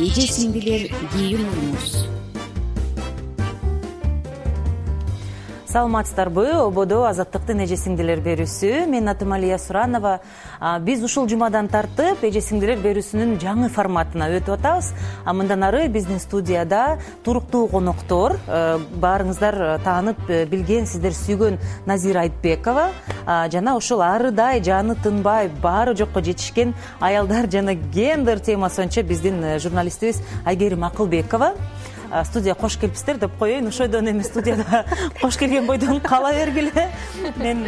эже сиңдилер кийин урмуз саламатсыздарбы? Ободо азаттыктын эже сиңдилер берүүсү. Менин атым алия суранова. Биз ушул жумадан тартып эже сиңдилер берүүсүнүн жаңы форматына өтүп атабыз. Мындан ары биздин студияда туруктуу коноктор баарыңыздар таанып э, билген сиздер сүйгөн назира айтбекова. Жана ушул арыдай жаны тынбай баары жокко жетишкен аялдар жана гендер темасы боюнча биздин э, журналистибиз айгерим акылбекова студияга кош келипсиздер деп коеюн ошойдон эми студияда кош келген бойдон кала бергиле. Мен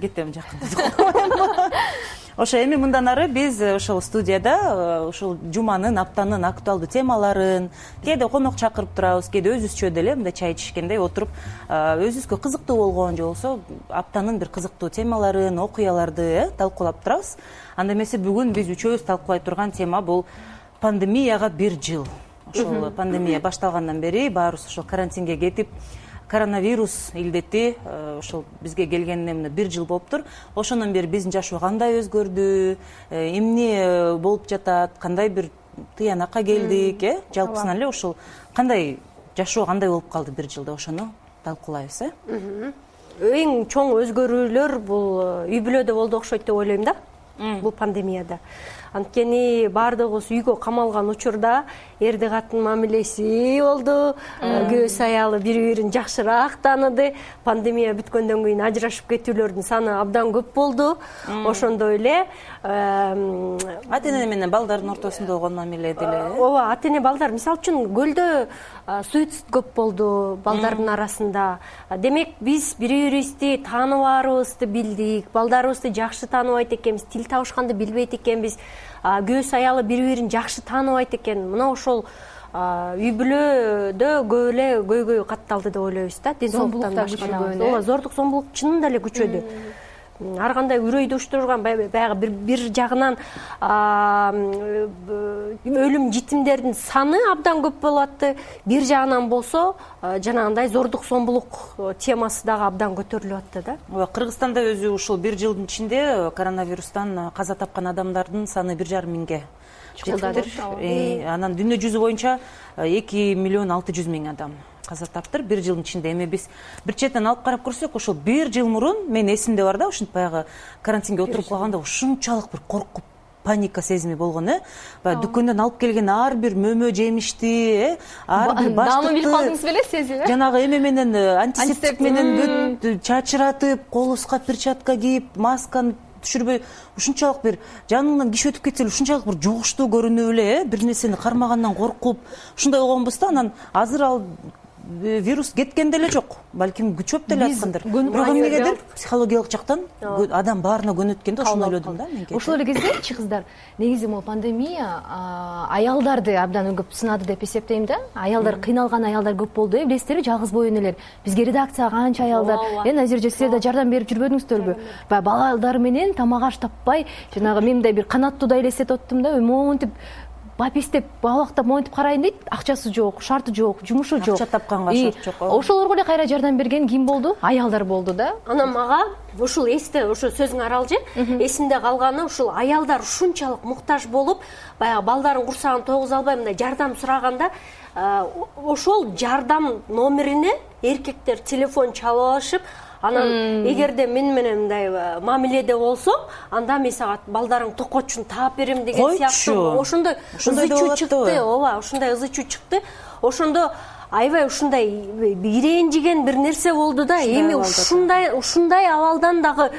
кетем жакын ошо эми мындан ары биз ушул студияда э, ушул жуманын аптанын актуалдуу темаларын кээде конок чакырып турабыз кээде өзүбүзчө деле мындай чай ичишкендей отуруп э, өзүбүзгө кызыктуу болгон же болбосо аптанын бир кызыктуу темаларын окуяларды э талкуулап турабыз. Анда эмесе бүгүн биз үчөөбүз талкуулай турган тема бул пандемияга бир жыл ушул пандемия башталгандан бери баарыбыз ушул карантинге кетип коронавирус илдети э, ушул бизге келгенине мына бир жыл болуптур ошондон бери биздин жашоо кандай өзгөрдү э, эмне э, болуп жатат кандай бир тыянакка келдик э жалпысынан эле ушул кандай жашоо кандай болуп калды бир жылда ошону талкуулайбыз э? Эң чоң өзгөрүүлөр бул үй бүлөдө болду окшойт деп ойлойм да бул пандемияда. Анткени баардыгыбыз үйгө камалган учурда эрди катын мамилеси болду. Күйөөсү аялы бири бирин жакшыраак тааныды пандемия бүткөндөн кийин ажырашып кетүүлөрдүн саны абдан көп болду. Ошондой эле ата эне менен балдардын ортосунда болгон мамиле деле э? Ооба ата эне балдар мисалы үчүн көлдө суицид көп болду балдардын арасында. Демек биз бири бирибизди тааныбаарыбызды билдик балдарыбызды жакшы тааныбайт экенбиз тил табышканды билбейт экенбиз күйөөсү аялы бири бирин жакшы тааныбайт экен. Мына ошол үй бүлөдө көп эле көйгөй катталды деп ойлойбуз да ден соолуктан башка ооба зордук зомбулук чынында эле күчөдү ар кандай үрөйдү уштурган баягы бир жагынан өлүм житимдердин саны абдан көп болуп атты бир жагынан болсо жанагындай зордук зомбулук темасы дагы абдан көтөрүлүп атты да. Ооба кыргызстанда өзү ушул бир жылдын ичинде коронавирустан каза тапкан адамдардын саны бир жарым миңге жетиптир э, анан дүйнө жүзү боюнча эки миллион алты жүз миң адам каза таптыр бир жылдын ичинде эми биз бир четинен алып карап көрсөк ошол бир жыл мурун менин эсимде бар да ушинтип баягы карантинге отуруп калганда ушунчалык бир коркуп паника сезими болгон э? Баягы дүкөндөн алып келген ар бир мөмө жемишти э? Ар бир даамын билип калдыңыз беле сезим э? жанагы эме менен э, антисептик менен бүт чачыратып колубузга перчатка кийип масканы түшүрбөй. Ушунчалык бир жаныңдан киши өтүп кетсе эле ушунчалык бир жугуштуу көрүнүп эле э? Бир нерсени кармагандан коркуп. Ушундай болгонбуз да анан азыр ал вирус кеткен деле жок балким күчөп деле аткандыр бирок эмнегедир психологиялык жактан адам баарына көнөт экен да ошону ойлодум да мен ошол эле кездечи кыздар негизи могу пандемия аялдарды абдан көп сынады деп эсептейм да. Аялдар кыйналган аялдар көп болду э билесиздерби жалгыз боо энелер бизге редакцияга канча аялдар. Э назирже силер да жардам берип жүрбөдүңүздөрбү баягы балдары менен тамак аш таппай жанагы мен мындай бир канаттуудай элестетип аттым да. Монтип бапестеп балактап монтип карайын дейт. Акчасы жок шарты жок жумушу жок. акча тапканга шарт жок ошолорго эле кайра жардам берген ким болду? Аялдар болду да. Анан мага ушул эсте ошо сөзүң аралжы эсимде калганы ушул аялдар ушунчалык муктаж болуп баягы балдарын курсагын тойгуза албай мындай жардам сураганда ошол жардам номерине эркектер телефон чалып алышып анан эгерде мен менен мындай э, мамиледе болсоң анда мен сага балдарыңды токочун таап берем деген сыяктуу. Ошондой ызы чуу чыкты ооба ушундай ызы чуу чыкты. Ошондо аябай ушундай ирэнжиген бир нерсе болду да. Эми ушундай ушундай абалдан дагы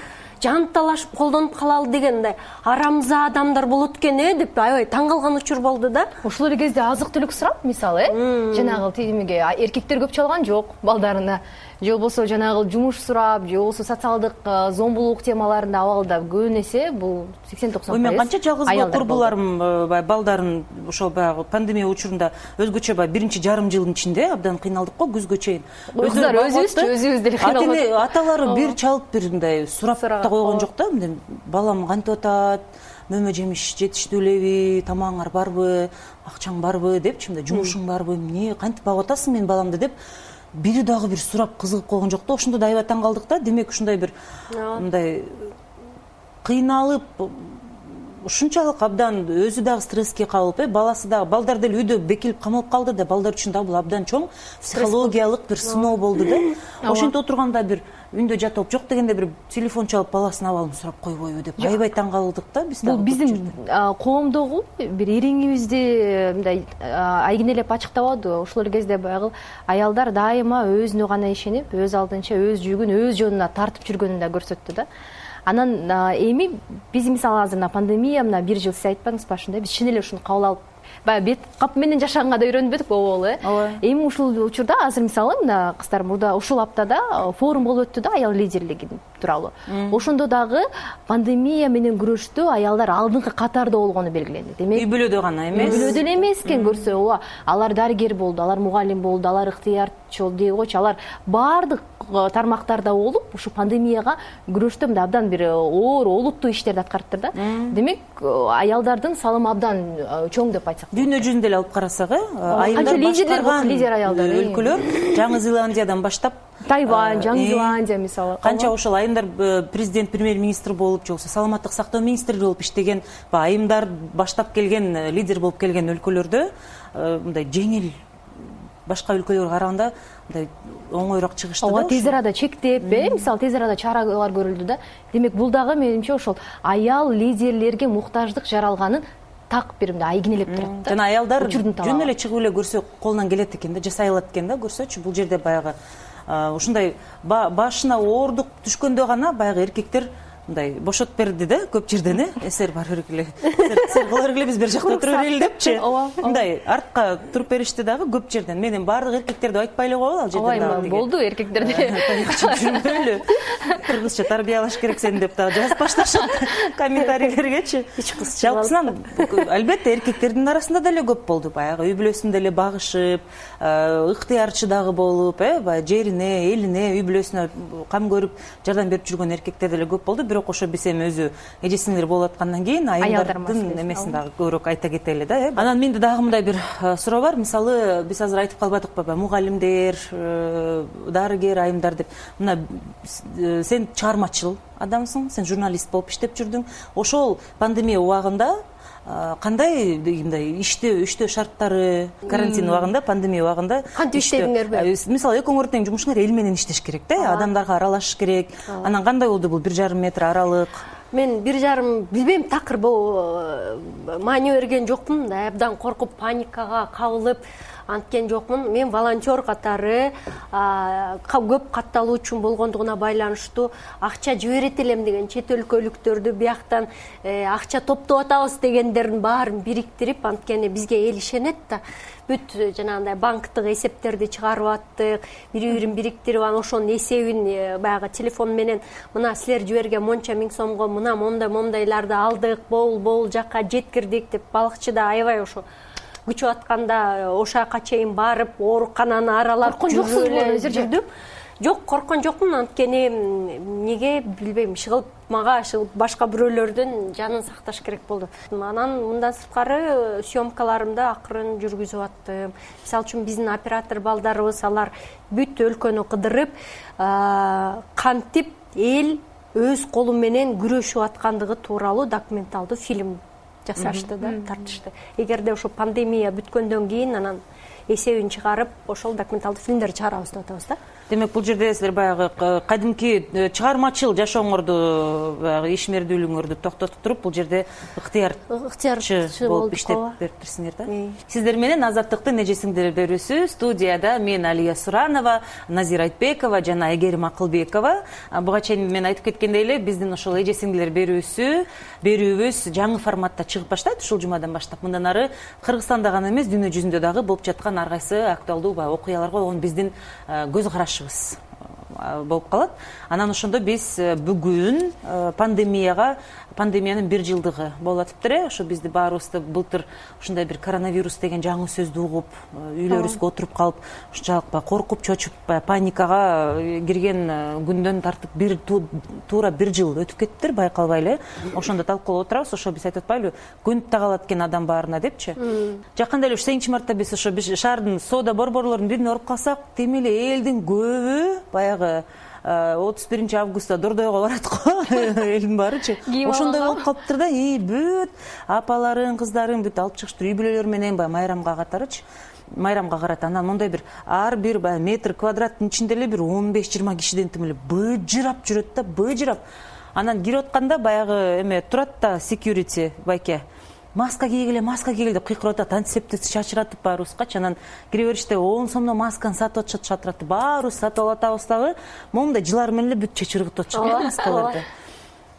жанып талашып колдонуп калалы деген мындай арамза адамдар болот экен э деп аябай таң калган учур болду да. Ошол эле кезде азык түлүк сурап мисалы э жанагы тимиге эркектер көп чалган жок балдарына же болбосо жанагы жумуш сурап же болбосо социалдык э, зомбулук темаларында абалда көбүн эсе бул сексен токсон ой мен канча жалгыз курбуларым э, баягы балдарын ошол баягы пандемия учурунда өзгөчө баягы биринчи жарым жылдын ичинде абдан кыйналдык го күзгө чейин. Кыздар өзүбүзчү өзүбүз деле кыйналып аталары бир чалып бир мындай сурап да койгон жок да мындай балам кантип атат мөмө жемиш жетиштүү элеби тамагыңар барбы акчаң барбы депчи мындай жумушуң барбы эмне кантип багып атасың менин баламды деп бири дагы бир сурап кызыгып койгон жок да. Ошондо да аябай таң калдык да. Демек ушундай бир мындай кыйналып ушунчалык абдан өзү дагы стресске кабылып э баласы дагы балдар деле үйдө бекилип камалып калды да балдар үчүн дагы бул абдан чоң психологиялык бир сыноо болду да. Ошентип отурганда бир үйүндө жатып жок дегенде бир телефон чалып баласынын абалын сурап койбойбу деп аябай таң калдык да биз бул биздин коомдогу бир ириңибизди мындай айгинелеп ачыктабадыбы ошол эле кезде баягы аялдар дайыма өзүнө гана ишенип өз алдынча өз жүгүн өз жонуна тартып жүргөнүн да көрсөттү да. Анан эми биз мисалы азыр мына пандемия мына бир жыл сиз айтпадыңызбы башында биз чын эле ушуну кабыл алып баягы бет кап менен жашаганга да үйрөнбөдүкпү обол э? Ооба. Эми ушул учурда азыр мисалы мына кыздар мурда ушул аптада форум болуп өттү да аял лидерлиги тууралуу. Ошондо дагы пандемия менен күрөштө аялдар алдыңкы катарда болгону белгиленди демек. Үй бүлөдө гана эмес. үй бүлөдө эле эмес экен көрсө ооба алар дарыгер болду алар мугалим болду алар ыктыярчыл дей койчу алар баардык э, тармактарда болуп ушу пандемияга күрөштө мындай абдан бир оор олуттуу иштерди аткарыптыр да. Демек э, аялдардын салымы абдан э, чоң деп айтсак дүйнө жүзүндө эле алып карасак э айымдар лидерлер лидер аялдар, өлкөлөр жаңы зеландиядан баштап тайвань жаңы э, зеландия мисалы канча ошол айымдар э, президент премьер министр болуп же болбосо саламаттык сактоо министри болуп иштеген баягы айымдар баштап келген э, лидер болуп келген өлкөлөрдө мындай жеңил башка өлкөлөргө караганда мындай оңоюраак чыгышты да ооба тез арада чектеп э мисалы тез арада чаралар көрүлдү да. Демек бул дагы менимче ошол аял лидерлерге муктаждык жаралганын так бир мындай айгинелеп турат да. Жана аялдар жөн эле чыгып эле көрсө колунан келет экен да жасай алат экен да көрсөчү. Бул жерде баягы ушундай ба- башына оорундук түшкөндө гана баягы эркектер мындай бошотуп берди да көп жерден э «Э, силер бара бергиле силер кыла бергиле биз бери жакта отура берели депчи Ооба, ооба. мындай артка туруп беришти дагы көп жерден. Мен эми баардык эркектерди айтпай эле коелу ал ооба жерден дагы эми тиги. болду эркектерде жүрбөйлү кыргызча тарбиялаш керек сени деп дагы жазып башташат комментарийлергечи Ич кыз жалпысынан албетте эркектердин арасында деле көп болду. Баягы үй бүлөсүн деле багышып э, ыктыярчы дагы болуп э баягы жерине элине үй бүлөсүнө кам көрүп жардам берип жүргөн эркектер деле көп болду. Бирок ошо биз эми өзү эже сиңдир болуп аткандан кийин Аялдар айымдардын маселеси, эмесин дагы көбүрөөк айта кетели да э анан менде дагы мындай бир э, суроо бар. Мисалы биз азыр айтып калбадыкпы баягы мугалимдер э, дарыгер айымдар деп. Мына э, сен чыгармачыл адамсың сен журналист болуп иштеп жүрдүң. Ошол пандемия убагында кандай мындай иштөө иштөө шарттары карантин убагында пандемия убагында Кантип иштедиңерби? Э, мисалы экөөңөр тең жумушуңар эл менен иштеш керек да адамдарга аралашыш керек. Анан кандай болду бул бир жарым метр аралык? Мен бир жарым билбейм такыр бул маани берген жокмун мындай абдан коркуп паникага кабылып анткен жокмун. Мен волонтер катары көп катталуучу болгондугуна байланыштуу. Акча жиберет элем деген чет өлкөлүктөрдү бияктан э, акча топтоп атабыз дегендердин баарын бириктирип анткени бизге эл ишенет да. Бүт э, жанагындай банктык эсептерди чыгарып аттык бири бирин бириктирип анан ошонун эсебин э, баягы телефон менен мына силер жиберген монча миң сомго мына момундай момундайларды алдык могул могул жакка жеткирдик деп балыкчы да аябай ошо күчүп атканда ошол жака чейин барып оорукананы аралап Корккон жоксузбу эле жүрдүм. Жок корккон жокмун. Анткени эмнеге билбейм иши кылып мага иши кылып башка бирөөлөрдүн жанын сакташ керек болду. Анан мындан сырткары э, съемкаларымды акырын жүргүзүп аттым. Мисалы үчүн биздин оператор балдарыбыз алар бүт өлкөнү кыдырып а, кантип эл өз колу менен күрөшүп аткандыгы тууралуу документалдуу фильм жасашты да тартышты. Эгерде ошо пандемия бүткөндөн кийин анан эсебин чыгарып ошол документалдуу фильмдерди чыгарабыз деп атабыз да демек бул жерде силер баягы э, кадимки э, чыгармачыл жашооңорду баягы ишмердүүлүгүңөрдү токтотуп туруп бул жерде ыктыярчы ыктыярчы болуп болдук, иштеп ооба. бериптирсиңер да. Сиздер менен азаттыктын эже берүүсү студияда мен алия суранова назира айтбекова жана айгерим акылбекова буга чейин мен айтып кеткендей эле биздин ошол эже сиңдилер берүүсү берүүбүз жаңы форматта чыгып баштайт. Ушул жумадан баштап мындан ары кыргызстанда гана эмес дүйнө жүзүндө дагы болуп жаткан ар кайсы актуалдуу баягы окуяларга он биздин э, көз карашыбыз э, болуп калат. Анан ошондо биз э, бүгүн э, пандемияга пандемиянын бир жылдыгы болуп атыптыр э ошо бизди баарыбызды былтыр ушундай бир коронавирус деген жаңы сөздү угуп э, үйлөрүбүзгө отуруп калып ушунчалык баягы коркуп чочуп баягы паникага э, кирген э, күндөн тартып бир ту- туура бир жыл өтүп кетиптир байкалбай эле. Ошондо талкуулап отурабыз ошо биз айтып атпайлыбы көнүп да калат экен адам баарына депчи. Жакында эле ушу сегизинчи мартта биз ошо биз шаардын соода борборлорунун бирине барып калсак теми эле элдин көбү баягы отуз биринчи августта дордойго барат го. Элдин баарычы ошондой болуп калыптыр да и бүт. Апаларын кыздарын бүт алып чыгышыптыр үй бүлөлөр менен баягы майрамга катарычы. Майрамга карата анан моундай бир ар бир баягы метр квадраттын ичинде эле бир он беш жыйырма кишиден тим эле быжырап жүрөт да быжырап. Анан кирип атканда баягы эме турат да секьюрити байке маска кийгиле маска кийгиле деп кыйкырып атат. Антисептикти чачыратып баарыбызгачы анан кире бериште он сомдон масканы сатып атышат шатыратып баарыбыз сатып алып атабыз дагы моундай жылар менен эле бүт чычыргытып атышат да маскаларды.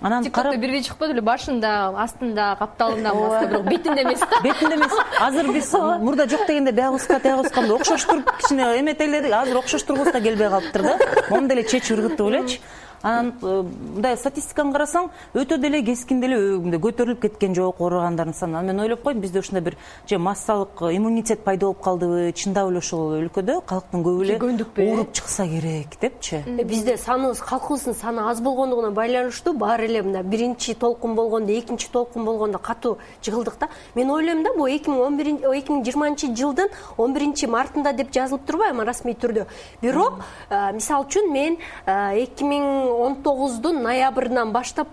Анан тиктокто карап бир видео чыкпадыбы эле башында астында капталында маска бирок бетинде эмес да. Бетинде эмес. Азыр биз мурда жок дегенде биягыбызга тиягыбызга мындай окшоштуруп кичине эметеледик азыр окшоштургубуз да келбей калыптыр да. Моундай эле чечип ыргытып элечи анан э, мындай статистиканы карасаң өтө деле кескин деле э, мындай көтөрүлүп кеткен жок ооругандардын саны. Анан мен ойлоп койдум бизде ушундай бир же массалык иммунитет пайда болуп калдыбы чындап эле ушул өлкөдө калктын көбү эле көндүкпү, э? ооруп чыкса керек депчи. Э, бизде саныбыз калкыбыздын саны аз болгондугуна байланыштуу баары эле мына биринчи толкун болгондо экинчи толкун болгондо катуу жыгылдык да. Мен ойлойм да бул эки миң он биринчи эки миң жыйырманчы жылдын он биринчи мартында деп жазылып турбайбы расмий түрдө. Бирок э, мисалы үчүн мен э, эки миң он тогуздун ноябрынан баштап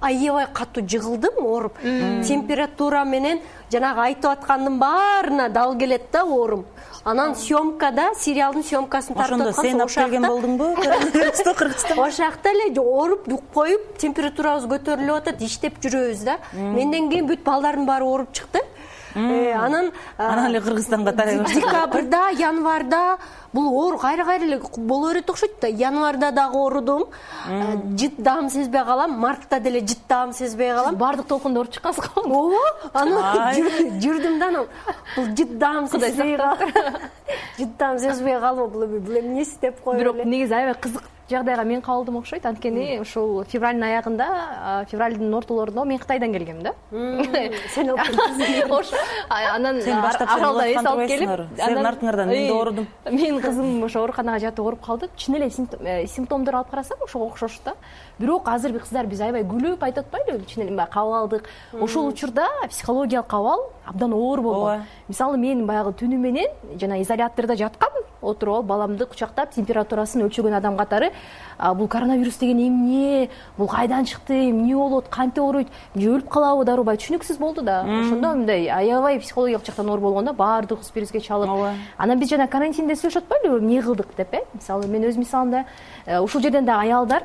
аябай катуу жыгылдым ооруп температура менен жанагы айтып аткандын баарына дал келет да оорум анан съемкада сериалдын съемкасын тартып ошондо сен алып келген болдуңбу коронавирусту кыргызстанга ошол эле ооруп коюп температурабыз көтөрүлүп атат иштеп жүрөбүз да. Менден кийин бүт балдардын баары ооруп чыкты. Э, анан анан эле кыргызстанга тарай баштады декабрда январда бул оору кайра кайра эле боло берет окшойт да. Январда дагы оорудум э, жыт даам сезбей калам. Мартта деле жыт даам сезбей калам. Баардык толкунду ооруп чыккансыз го ооба анан жүр- жүрдүм да анан. Бул жыт даам сезбей калып жыт даам сезбей калып бул эми бул эмнеси деп коюп бирок негизи аябай кызык жагдайга мен кабылдым окшойт. Анткени ушул февралдын аягында февралдын ортолорунда мен кытайдан келгем да. Сен алып а- анан Сен баштап ар- аралда жыгылып эс алып келип. Силердин артыңардан мен да оорудум. менин кызым ошо ооруканага жатып ооруп калды. Чын эле э, симптомдору алып карасаң ошого окшош да бирок азыркы кыздар биз аябай күлүп айтып атпайлыбы чын эле баягы кабыл алдык. Ошол учурда психологиялык кабал абдан оор болгон Ооба. мисалы мен баягы түнү менен жана изолятордо жаткам отуруп алып баламды кучактап температурасын өлчөгөн адам катары «А, бул коронавирус деген эмне? Бул кайдан чыкты? Эмне болот? Кантип ооруйт? Же өлүп калабы дарубай түшүнүксүз болду да. Ошондо мындай аябай психологиялык жактан оор болгондо баардыгыбыз вируске чалып. Ооба. анан биз жана карантинде сүйлөшүп атпайлыбы эмне кылдык деп э? Мисалы мен өз мисалымда э, ушул жерден дагы аялдар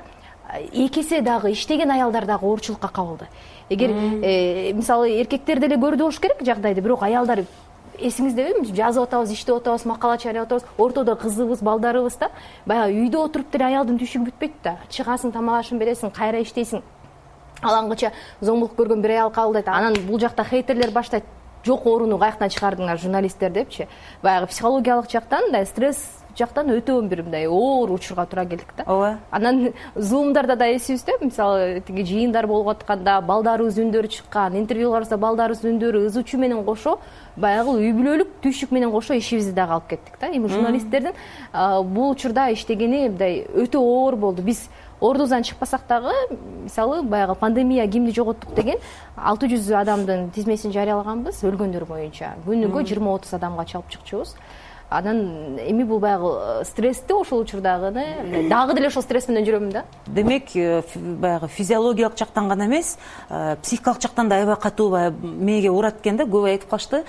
эки эсе дагы иштеген аялдар дагы оорчулукка кабылды. Эгер э, мисалы эркектер деле көрдү болуш керек жагдайды бирок аялдар эсиңиздеби жазып атабыз иштеп атабыз макала чыгарып атабыз ортодо кызыбыз балдарыбыз да баягы үйдө отуруп деле аялдын түйшүгү бүтпөйт да. Чыгасың тамак бересиң кайра иштейсиң. Алаңгыча зомбулук көргөн бир аял кабылдайт анан бул жакта хейтерлер баштайт жок ооруну каяктан чыгардыңар журналисттер депчи. Баягы психологиялык жактан мындай стресс жактан өтө бир мындай оор учурга туура келдик да. Ооба. Анан зумдарда да эсибизде мисалы тиги жыйындар болуп атканда балдарыбыздын үндөрү чыккан интервьюларыбызда балдарыбыздын үндөрү ызы чуу менен кошо баягы үй бүлөлүк түйшүк менен кошо ишибизди дагы алып кеттик да. Эми журналисттердин бул учурда иштегени мындай өтө оор болду. Биз ордубуздан чыкпасак дагы мисалы баягы пандемия кимди жоготтук деген алты жүз адамдын тизмесин жарыялаганбыз өлгөндөр боюнча. Күнүгө жыйырма отуз адамга чалып чыкчубуз анан эми бул баягы э, стрессти ошол учурдагыны мындай дагы деле ошол стресс менен жүрөмүн да? Демек э, баягы физиологиялык жактан гана эмес э, психикалык жактан да аябай катуу баягы мээге урат экен да көп айтып калышты.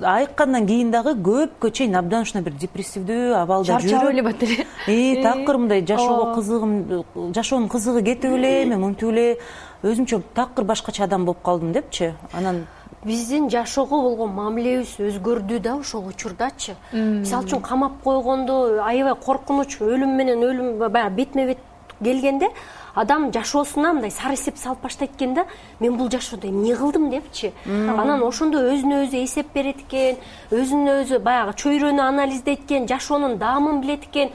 Айыккандан кийин дагы көпкө чейин абдан ушундай бир депрессивдүү абалда чарчап жүрүп эле бат эле. И такыр мындай жашоого кызыгым жашоонун кызыгы кетип эле мен монтип эле. Өзүмчө такыр башкача адам болуп калдым депчи. Анан биздин жашоого болгон мамилебиз өзгөрдү да ошол учурдачы. Мисалы үчүн камап койгондо аябай коркунуч өлүм менен өлүм баягы бетме бет келгенде адам жашоосуна мындай сары эсеп салып баштайт экен да мен бул жашоодо эмне кылдым? депчи. Анан ошондо өзүнө өзү эсеп берет экен өзүнө өзү баягы чөйрөнү анализдейт экен жашоонун даамын билет экен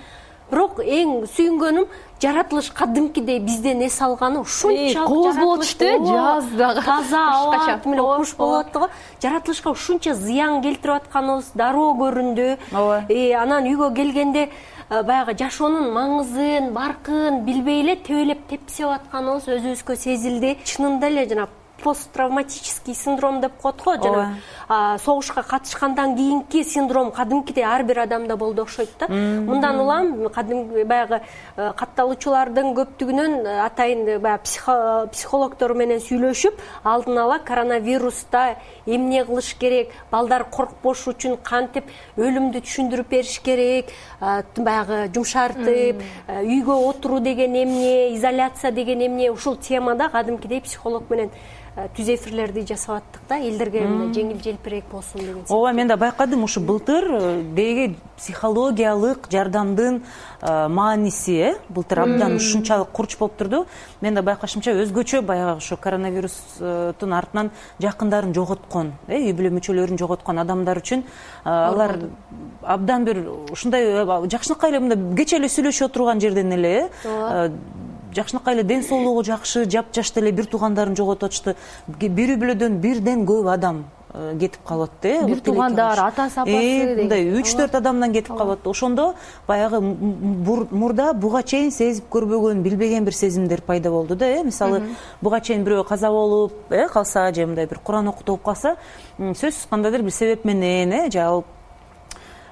бирок эң сүйүнгөнүм жаратылыш кадимкидей бизден эс алганы ушунчалык кооз э, Ооба, жаз дагы. таза аба тим эле куш болуп атты го жаратылышка ушунча зыян келтирип атканыбыз дароо көрүндү. Ооба. И анан үйгө келгенде э, баягы жашоонун маңызын баркын билбей эле тебелеп тепсеп атканыбыз өзүбүзгө сезилди. Чынында эле жана посттравматический синдром деп коет го. Жанагы согушка катышкандан кийинки синдром кадимкидей ар бир адамда болду окшойт да. Мындан улам кадимки баягы э, катталуучулардын көптүгүнөн э, атайын баягы психологдор менен сүйлөшүп алдын ала коронавируста эмне кылыш керек балдар коркпош үчүн кантип өлүмдү түшүндүрүп бериш керек баягы жумшартып үйгө отуруу деген эмне изоляция деген эмне ушул темада кадимкидей психолог менен Э, түз эфирлерди жасап аттык да элдерге мындай жеңил желпирээк болсун деген ооба мен да байкадым ушу былтыр э, деги психологиялык жардамдын э, мааниси э былтыр абдан ушунчалык курч болуп турду. Мен да байкашымча өзгөчө баягы ушу коронавирустун артынан жакындарын жоготкон э үй бүлө мүчөлөрүн жоготкон адамдар үчүн алар абдан бир ушундай жакшынакай эле мындай кечээ эле сүйлөшүп отурган жерден эле э жакшынакай эле ден соолугу жакшы жапжаш деле бир туугандарын жоготуп атышты бир үй бүлөдөн бирден көп адам э, кетип калып атты э бир туугандар атасы апасы мындай үч төрт адамдан кетип калып атты ошондо баягы мурда буга чейин сезип көрбөгөн билбеген бир сезимдер пайда болду да э. Мисалы буга чейин бирөө каза болуп э калса же мындай бир куран окутуп калса сөзсүз кандайдыр бир себеп менен э же ал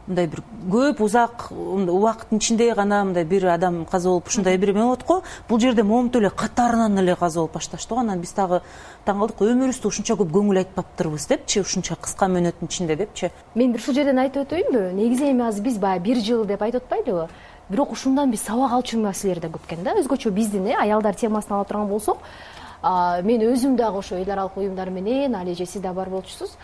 мындай бир көп узак убакыттын ичинде гана мындай бир адам каза болуп ушундай бир эме болот го. Бул жерде момунтип эле катарынан эле каза болуп башташты го анан биз дагы таң калдык өмүрүбүздө ушунча көп көңүл айтпаптырбыз депчи ушунча кыска мөөнөттүн ичинде депчи. Мен бир ушул жерден айтып өтөйүнбү негизи эми азыр биз баягы бир жыл деп айтып атпайлыбы. Бирок ушундан биз сабак алчу маселелер да көп экен да. Өзгөчө биздин э аялдар темасын ала турган болсок мен өзүм дагы ошо эл аралык уюмдар менен али эже сиз да бар болчусуз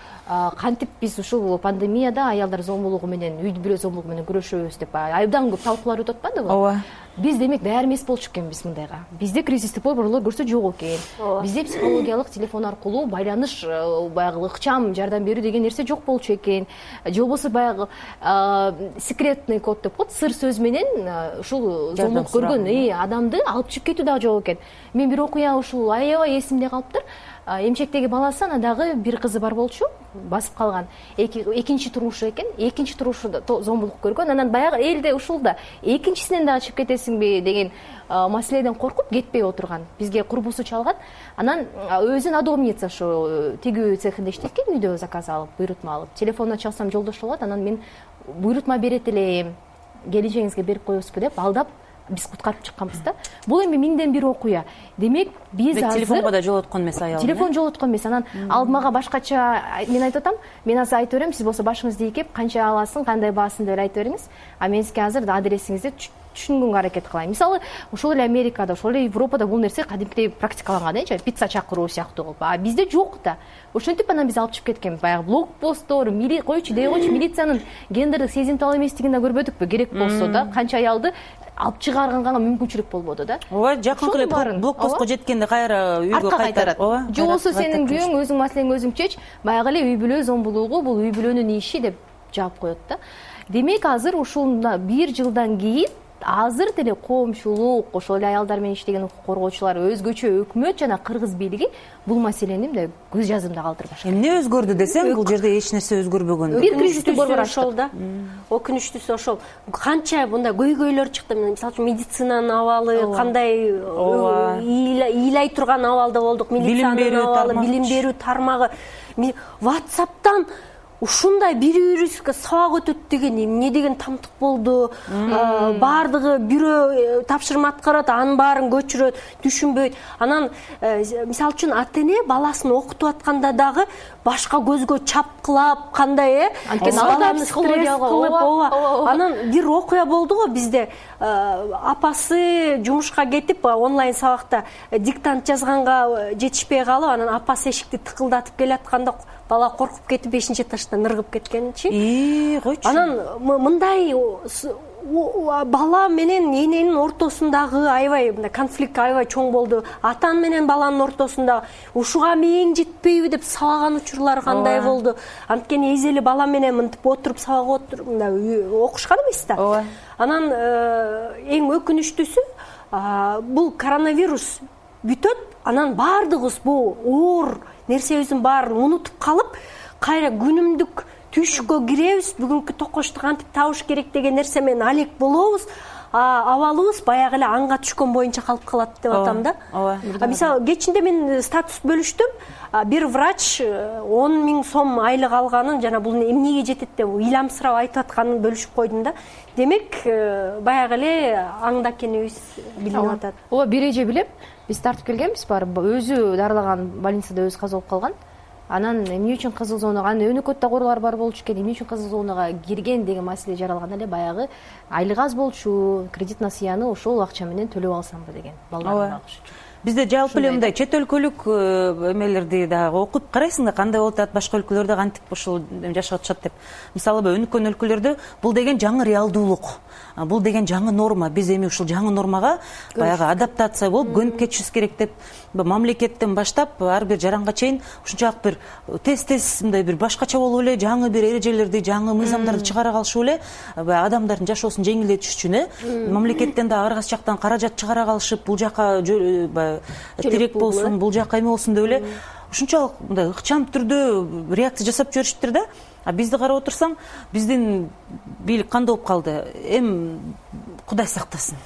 кантип биз ушул пандемияда аялдар зомбулугу менен үй бүлө зомбулугу менен күрөшөбүз деп абдан көп талкуулар өтүп атпадыбы ооба биз демек даяр эмес болчу экенбиз мындайга. Бизде кризистик борборлор көрсө жок экен. Ооба бизде психологиялык телефон аркылуу байланыш э, баягы ыкчам жардам берүү деген нерсе жок болчу экен. Же болбосо баягы секретный код деп коет сыр сөз менен э, ушул зомбулук көргөн э, адамды алып чыгып кетүү дагы жок экен. Мен бир окуя ушул аябай эсимде калыптыр. Эмчектеги баласы анан бир кызы бар болчу басып калган. Экинчи турмушу экен. Экинчи турмушунда зомбулук көргөн. Анан баягы элде ушул да. Экинчисинен дагы чыгып кетесиңби деген маселеден коркуп кетпей отурган. Бизге курбусу чалган. Анан өзү надомница ошо э, тигүү цехинде иштейт экен. Үйдө заказ алып буйрутма алып. Телефонуна чалсам жолдошу болот анан мен буйрутма берет элем келинчегиңизге берип коебузбу деп алдап биз куткарып чыкканбыз да. Бул эми миңден бир окуя. Демек биз азыр телефонго да жолоткон эмес аял телефон жолоткон эмес анан ал мага башкача мен айтып атам мен азыр айтып берем сиз болсо башыңызды ийкеп канча аласың кандай баасың деп эле айтып бериңиз. А мен сизге азыр адресиңизди түшүнгөнгө аракет кылайын. Мисалы ошол эле америкада ошол эле европада бул нерсе кадимкидей практикаланган э пицца чакыруу сыяктуу кылып а бизде жок да. Ошентип анан биз алып чыгып кеткенбиз. Баягы блок посттор койчу дей койчу милициянын гендердик сезимтал эместигин да көрбөдүкпү. Керек болсо да канча аялды алып чыгарганга мүмкүнчүлүк болбоду да. Ооба жакынкы эле блок постко жеткенде кайра үйгө кайтарат. ооба же болбосо сенин күйөөң өзүң маселеңди өзүң чеч баягы эле үй бүлө зомбулугу бул үй бүлөнүн иши деп жаап коет да. Демек азыр ушул бир жылдан кийин азыр деле коомчулук ошол эле аялдар менен иштеген укук коргоочулар өзгөчө өкмөт жана кыргыз бийлиги бул маселени мындай көз жазымда калтырбаш эмне өзгөрдү десең бул жерде эч нерсе өзгөрбөгөн. Бир кризистү ошол да. өкүнүчтүүсү ошол. Канча мындай көйгөйлөр чыкты. Мисалы үчүн медицинанын абалы кандай ооба. ыйлай турган абалда болдук. Милициянын билим берүү абалы билим берүү тармагы. Ватсаптан ушундай бири бирибизге сабак өтөт деген эмне деген тамтык болду. Баардыгы бирөө э, тапшырма аткарат анын баарын көчүрөт түшүнбөйт. Анан э, мисалы үчүн ата эне баласын окутуп атканда дагы башка көзгө чапкылап кандай э? Анткени ал да психологиялык кылып ооба. анан бир окуя болду го бизде. Э, апасы жумушка кетип онлайн сабакта диктант жазганга жетишпей калып анан апасы эшикти тыкылдатып келатканда бала коркуп кетип бешинчи этаждан ыргып кеткенчи. Койчу. Анан мындай бала менен эненин ортосундагы аябай мындай конфликт аябай чоң болду. Ата менен баланын ортосунда ушуга мээң жетпейби деп сабаган учурлар кандай болду. Анткени эзи эле бала менен мынтип отуруп сабак отуруп мындай окушкан эмес да. Ооба. Анан э, эң өкүнүчтүүсү бул коронавирус бүтөт анан баардыгыбыз бул оор нерсебиздин баарын унутуп калып кайра күнүмдүк түшккө киребиз бүгүнкү токошту кантип табыш керек деген нерсе менен алек болобуз абалыбыз баягы эле аңга түшкөн боюнча калып калат деп атам да. ооба мисалы кечинде мен статус бөлүштүм бир врач э, он миң сом айлык алганын жана бул эмнеге жетет деп ыйламсырап айтып атканын бөлүшүп койдум да. Демек э, баягы эле аңда экенибиз билинип атат. Ооба бир эже билем. Биз тартып келгенбиз барып өзү дарылаган больницада өзү каза болуп калган анан эмне үчүн кызыл зонага анан өнөкөттө оорулар бар болчу экен эмне үчүн кызыл зонага кирген деген маселе жаралганда эле баягы айлыгы аз болчу кредит насыяны ошол акча менен төлөп алсамбы деген багыш үчүн бизде жалпы эле мындай чет өлкөлүк э, эмелерди дагы окуп карайсың да кандай болуп атат башка өлкөлөрдө кантип ушул жашап атышат деп. Мисалы өнүккөн өлкөлөрдө бул деген жаңы реалдуулук. Бул деген жаңы норма. Биз эми ушул жаңы нормага баягы адаптация болуп көнүп кетишибиз керек деп мамлекеттен баштап ар бир жаранга чейин ушунчалык бир тез тез мындай бир башкача болуп эле жаңы бир эрежелерди жаңы мыйзамдарды чыгара калышып эле баягы адамдардын жашоосун жеңилдетиш үчүн э мамлекеттен дагы ар кайсы жактан каражат чыгара калышып бул жака э, баягы тирек болсун бул жака эме болсун деп эле ушунчалык мындай ыкчам түрдө реакция жасап жиберишиптир да. А бизди карап отурсаң биздин бийлик кандай болуп калды. Эми кудай сактасын.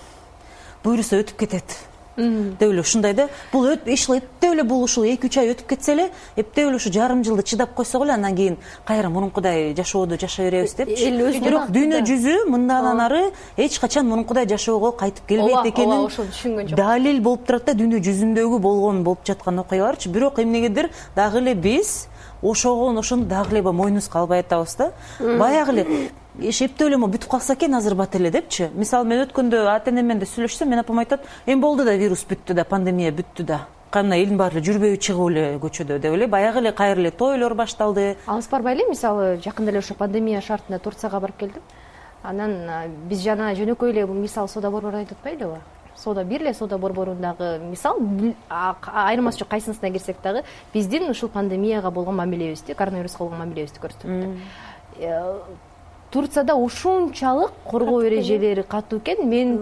Буюрса өтүп кетет деп эле ушундай да бул ушул эптеп эле бул ушул эки үч ай өтүп кетсе эле эптеп эле ушу жарым жылды чыдап койсок эле андан кийин кайра мурункудай жашоодо жашай беребиз депчи. Эл өзүнө бирок дүйнө жүзү мындан ары эч качан мурункудай жашоого кайтып келбейт экенин ооба ошону түшүнгөн жок. далил болуп турат да дүйнө жүзүндөгү болгон болуп жаткан окуяларчы бирок эмнегедир дагы эле биз ошого ошону дагы эле мойнубузга албай атабыз да. Баягы эле эптеп эле могу бүтүп калса экен азыр бат эле депчи. Мисалы мен өткөндө ата энем менен да сүйлөшсөм менин апам айтат эми болду да вирус бүттү да пандемия бүттү да кана элдин баары эле жүрбөйбү чыгып эле көчөдө деп эле баягы эле кайра эле тойлор башталды. Алыс барбай эле мисалы жакында эле ошо пандемия шартында турцияга барып келдим. Анан биз жана жөнөкөй эле мисалы соода борбор айтып атпайлыбы соода бир эле соода борборундагы мисал айырмасы жок кайсынысына кирсек дагы биздин ушул пандемияга болгон мамилебизди коронавируска болгон мамилебизди көрсөтөт э, турцияда ушунчалык коргоо эрежелери катуу экен. Мен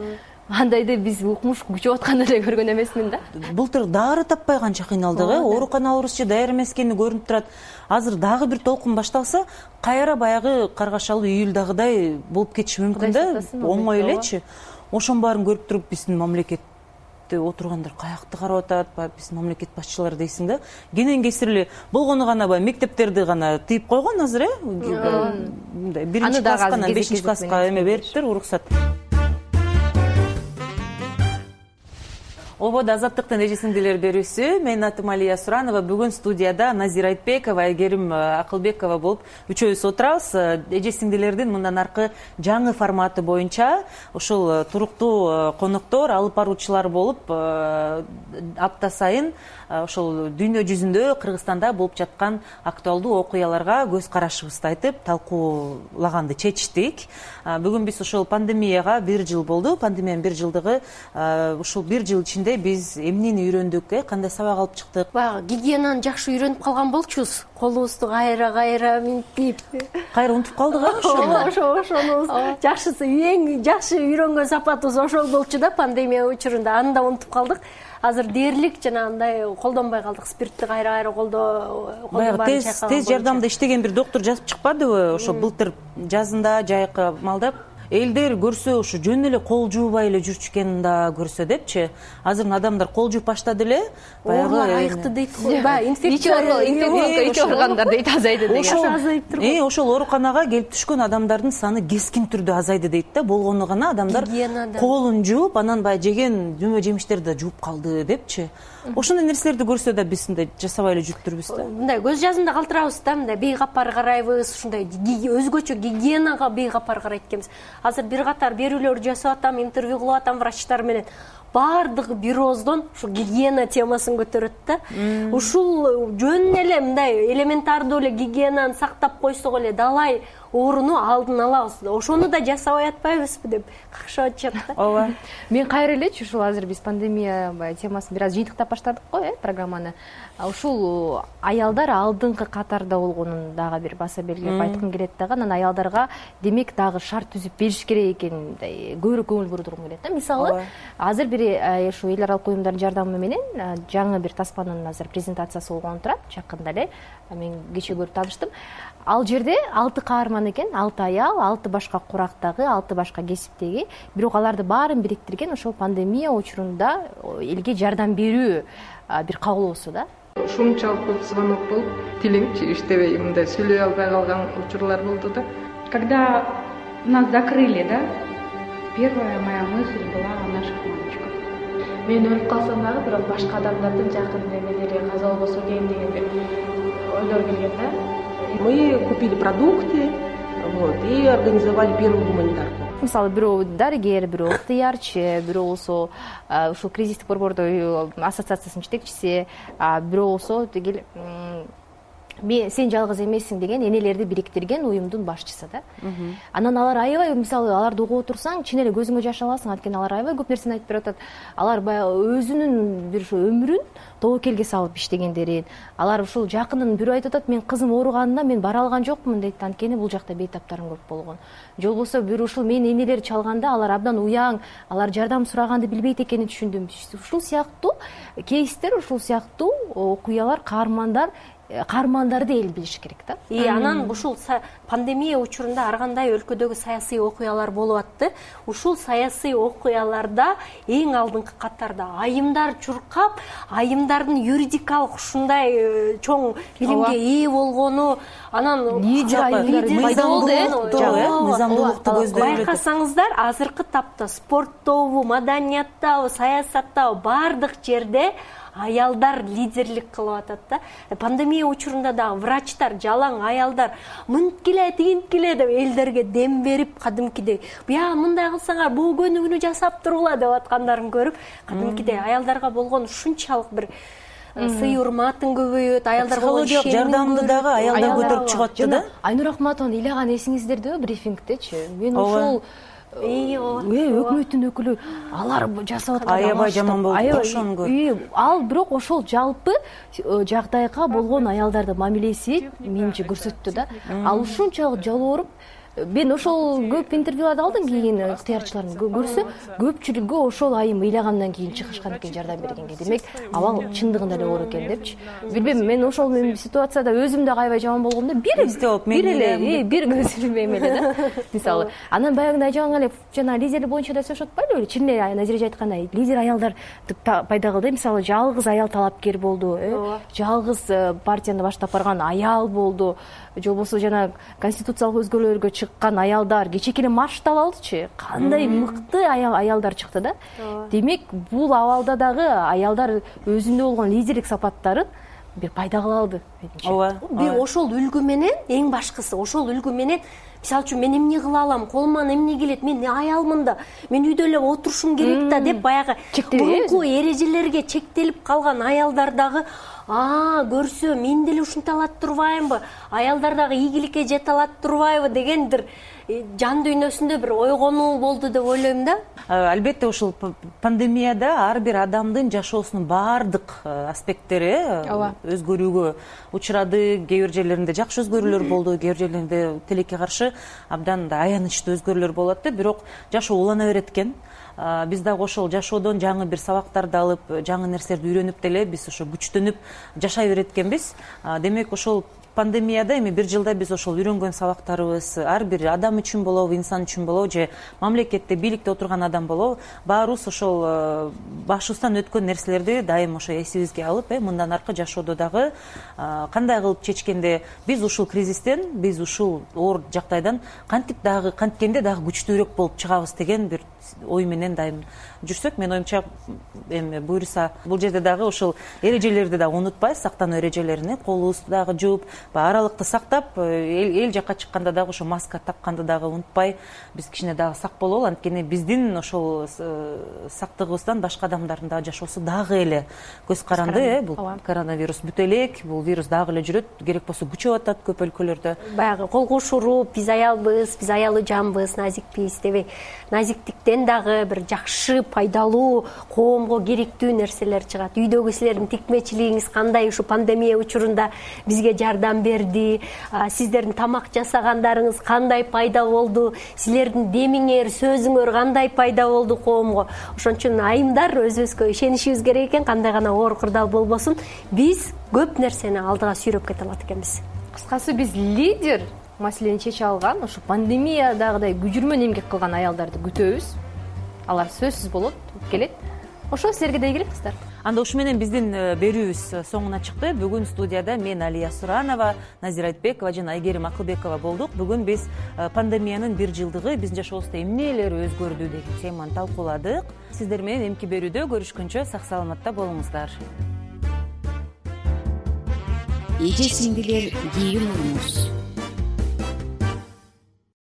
андайды биз укмуш күчөп атканын эле көргөн эмесмин да. Былтыр дары таппай канча кыйналдык э? Ооруканаларыбызчы даяр эмес экени көрүнүп турат. Азыр дагы бир толкун башталса кайра баягы каргашалуу июльдагыдай болуп кетиши мүмкүн да? оңой элечи. ошонун баарын көрүп туруп биздин отургандар каякты карап атат баягы биздин мамлекет башчылары дейсиң да. Кенен кесир эле болгону гана баягы мектептерди гана тыйып койгон азыр э? Мындай биринчи класска анан бешинчи класска эме бериптир уруксат ободо азаттыктын эже сиңдилер берүүсү менин атым алия суранова бүгүн студияда назира айтбекова айгерим э, акылбекова болуп үчөөбүз отурабыз. Э, эже сиңдилердин мындан аркы жаңы форматы боюнча ушул э, туруктуу коноктор алып баруучулар болуп апта сайын ошол дүйнө жүзүндө кыргызстанда болуп жаткан актуалдуу окуяларга көз карашыбызды айтып талкуулаганды чечтик. Бүгүн биз ошол пандемияга бир жыл болду. Пандемиянын бир жылдыгы ушул бир жыл ичинде биз эмнени үйрөндүк э? Кандай сабак алып чыктык? Баягы гигиенаны жакшы үйрөнүп калган болчубуз. Колубузду кайра кайра минтип. Кайра унутуп калдык э ооба ошо ошону жакшысы эң жакшы үйрөнгөн сапатыбыз ошол болчу да пандемия учурунда. Аны да унутуп калдык. Азыр дээрлик жанагындай колдонбой калдык. Спиртти кайра кайра колдоо баягы тез тез жардамда иштеген бир доктур жазып чыкпадыбы? Ошо былтыр жазында жайкы маалда элдер көрсө ушу жөн эле кол жуубай эле жүрчү экенин да көрсө депчи. Азыр адамдар кол жууп баштады эле. Баягы оорулар айыкты дейт го. Баягы инфекция ооругандар дейт азайды деген. ошол азайып турбайбы э, ошол ооруканага келип түшкөн адамдардын саны кескин түрдө азайды дейт да. Болгону гана адамдар гигиенада. колун жууп анан баягы жеген жемө жемиштерди да жууп калды депчи. Ошондой нерселерди көрсө да биз мындай жасабай эле жүрүптүрбүз да. Мындай көз жазымда калтырабыз да мындай бейкапар карайбыз ушундай өзгөчө гигиенага бейкапар карайт экенбиз азыр бир катар берүүлөрдү жасап атам интервью кылып атам врачтар менен. Баардыгы бир ооздон ушул гигиена темасын көтөрөт да. Ушул жөн эле мындай элементардуу эле гигиенаны сактап койсок эле далай ооруну алдын алабыз ошону да жасабай атпайбызбы деп какшап атышат да. Ооба. Мен кайра элечи ушул азыр биз пандемия баягы темасын бир аз жыйынтыктап баштадык го э программаны ушул аялдар алдыңкы катарда болгонун дагы бир баса белгилеп айткым келет дагы анан аялдарга демек дагы шарт түзүп бериш керек экенин мындай көбүрөөк көңүл бурдургум келет да. Мисалы азыр бир лидерлери ушу эл аралык уюмдардын жардамы менен жаңы бир таспанын азыр презентациясы болгону турат. Жакында эле мен кечээ көрүп тааныштым ал жерде алты каарман экен алты аял алты башка курактагы алты башка кесиптеги. Бирок аларды баарын бириктирген ошол пандемия учурунда элге жардам берүү бир каалоосу да. Ушунчалык көп звонок болуп тилимчи иштебей мындай сүйлөй албай калган учурлар болду да. Когда нас закрыли да первая моя мысль была о наших мамочках. Мен өлүп калсам дагы бирок башка адамдардын жакын немелери каза болбосо экен деген бир ойлор келген да. Мы купили продукты вот и организовали первую гуманитарку мисалы бирөө дарыгер бирөө ыктыярчы бирөө болсо ушул кризистик борбордо ассоциациясынын жетекчиси бирөө болсо тиги сен жалгыз эмессиң деген энелерди бириктирген уюмдун башчысы да. Анан алар аябай мисалы аларды угуп отурсаң чын эле көзүңө жаш аласың. Анткени алар аябай көп нерсени айтып берип атат алар баягы өзүнүн бир ушу өмүрүн тобокелге салып иштегендерин. Алар ушул жакынын бирөө айтып атат менин кызым ооруганында мен бара алган жокмун дейт. Анткени бул жакта бейтаптарым көп болгон. Же болбосо бир ушул менин энелер чалганда алар абдан уяң алар жардам сураганды билбейт экенин түшүндүм. Ушул сыяктуу кейстер ушул сыяктуу окуялар каармандар каармандарды эл билиш керек да. И анан ушул пандемия учурунда ар кандай өлкөдөгү саясий окуялар болуп атты. Ушул саясий окуяларда эң алдыңкы катарда айымдар чуркап айымдардын юридикалык ушундай э, чоң билимге ээ болгону анан лидер айымдар пайда болду э мыйзамдуулукту көздөй эле байкасаңыздар азыркы тапта спорттобу маданияттабы саясаттабы баардык жерде аялдар лидерлик кылып атат да. Пандемия учурунда дагы врачтар жалаң аялдар мынткиле тигинткиле деп элдерге дем берип кадимкидей буягы мындай кылсаңар бул көнүгүүнү жасап тургула деп аткандарын көрүп кадимкидей аялдарга болгон ушунчалык бир э, сый урматын көбөйөт аялдарга психологиялык жардамды дагы аялдар көтөрүп чыгып атты да? Айнур акматованы ыйлаган эсиңиздердеби брифингдечи? Мен ошол э өкмөттүн өкүлү алар жасап аткан аябай жаман болуп аябай ошону көрүп ал бирок ошол жалпы э, жагдайга болгон аялдардын мамилеси менимче көрсөттү да. ал ушунчалык жалбооруп мен ошол көп интервьюларды алдым кийин ыктыярчылардын көрсө көпчүлүгү ошол айым ыйлагандан кийин чыгышкан экен жардам бергенге. Демек абал чындыгында эле оор экен депчи. Билбейм мен ошол ситуацияда өзүм дагы аябай жаман болгом да бир бир эле бир көз илмейм эле да. Мисалы анан баягындай айжаган эле жанагы лидерлик боюнча да сөз атпайлыбы чын эле назиреже айткандай лидер аялдар пайда кылды. Мисалы жалгыз аял талапкер болду э жалгыз э, партияны баштап барган аял болду. Же болбосо жанагы конституциялык өзгөрүүлөргө чыккан аялдар. Кечээки эле маршты алалычы кандай мыкты аялдар чыкты да. Демек бул абалда дагы аялдар өзүндө болгон лидерлик сапаттарын бир пайда кыла алды менимче. Ооба бир ошол үлгү менен эң башкысы ошол үлгү менен мисалы үчүн мен эмне кыла алам колуман эмне келет мен аялмын да мен үйдө эле отурушум керек да деп баягы мурунку эрежелерге чектелип калган аялдар дагы көрсө мен деле ушинте алат турбаймынбы аялдар дагы ийгиликке жете алат турбайбы деген бир э, жан дүйнөсүндө бир ойгонуу болду деп ойлойм да. Албетте ушул пандемияда ар бир адамдын жашоосунун баардык э, аспекттери э, ооба. өзгөрүүгө учурады. Кээ бир жерлеринде жакшы өзгөрүүлөр болду кээ бир жерлеринде тилекке каршы абдан мындай аянычтуу өзгөрүүлөр болуп атты бирок жашоо улана берет экен биз дагы ошол жашоодон жаңы бир сабактарды алып жаңы нерселерди үйрөнүп деле биз ошо күчтөнүп жашай берет экенбиз демек ошол пандемияда эми бир жылда биз ошол үйрөнгөн сабактарыбыз ар бир адам үчүн болобу инсан үчүн болобу же мамлекетте бийликте отурган адам болобу баарыбыз ошол башыбыздан өткөн нерселерди дайым ошо эсибизге алып э мындан аркы жашоодо дагы кандай кылып чечкенде биз ушул кризистен биз ушул оор жагдайдан кантип дагы канткенде дагы күчтүүрөөк болуп чыгабыз деген бир ой менен дайым жүрсөк менин оюмча эми буюрса бул жерде дагы ушул эрежелерди дагы унутпай сактануу эрежелерин колубузду дагы жууп баягы аралыкты сактап э, эл жакка чыкканда дагы ошо маска такканды дагы унутпай биз кичине дагы сак бололу анткени биздин ошол э, сактыгыбыздан башка адамдардын дагы жашоосу дагы эле көз каранды э бул коронавирус бүтө элек бул вирус дагы эле жүрөт керек болсо күчөп атат көп өлкөлөрдө. Баягы кол кошуруп биз аялбыз биз аялы жанбыз назикпиз дебей назиктиктен дагы бир жакшы пайдалуу коомго керектүү нерселер чыгат. Үйдөгү силердин тикмечилигиңиз кандай? Ушул пандемия учурунда бизге жардам берди. Сиздердин тамак жасагандарыңыз кандай пайда болду? Силердин демиңер сөзүңөр кандай пайда болду коомго? Ошон үчүн айымдар өзүбүзгө ишенишибиз керек экен кандай гана оор кырдаал болбосун биз көп нерсени алдыга сүйрөп кете алат экенбиз. Кыскасы биз лидер маселени чече алган ушу пандемиядагыдай күжүрмөн эмгек кылган аялдарды күтөбүз алар сөзсүз болот келет. Ошо силерге да ийгилик кыздар. Анда ушу менен биздин э, берүүбүз э, соңуна чыкты бүгүн студияда мен алия суранова назира айтбекова жана айгерим акылбекова болдук. Бүгүн биз э, пандемиянын бир жылдыгы биздин жашообузда эмнелер өзгөрдү деген теманы талкууладык. Сиздер менен эмки берүүдө көрүшкөнчө сак саламатта болуңуздар. Эже сиңдилер кийин урмуз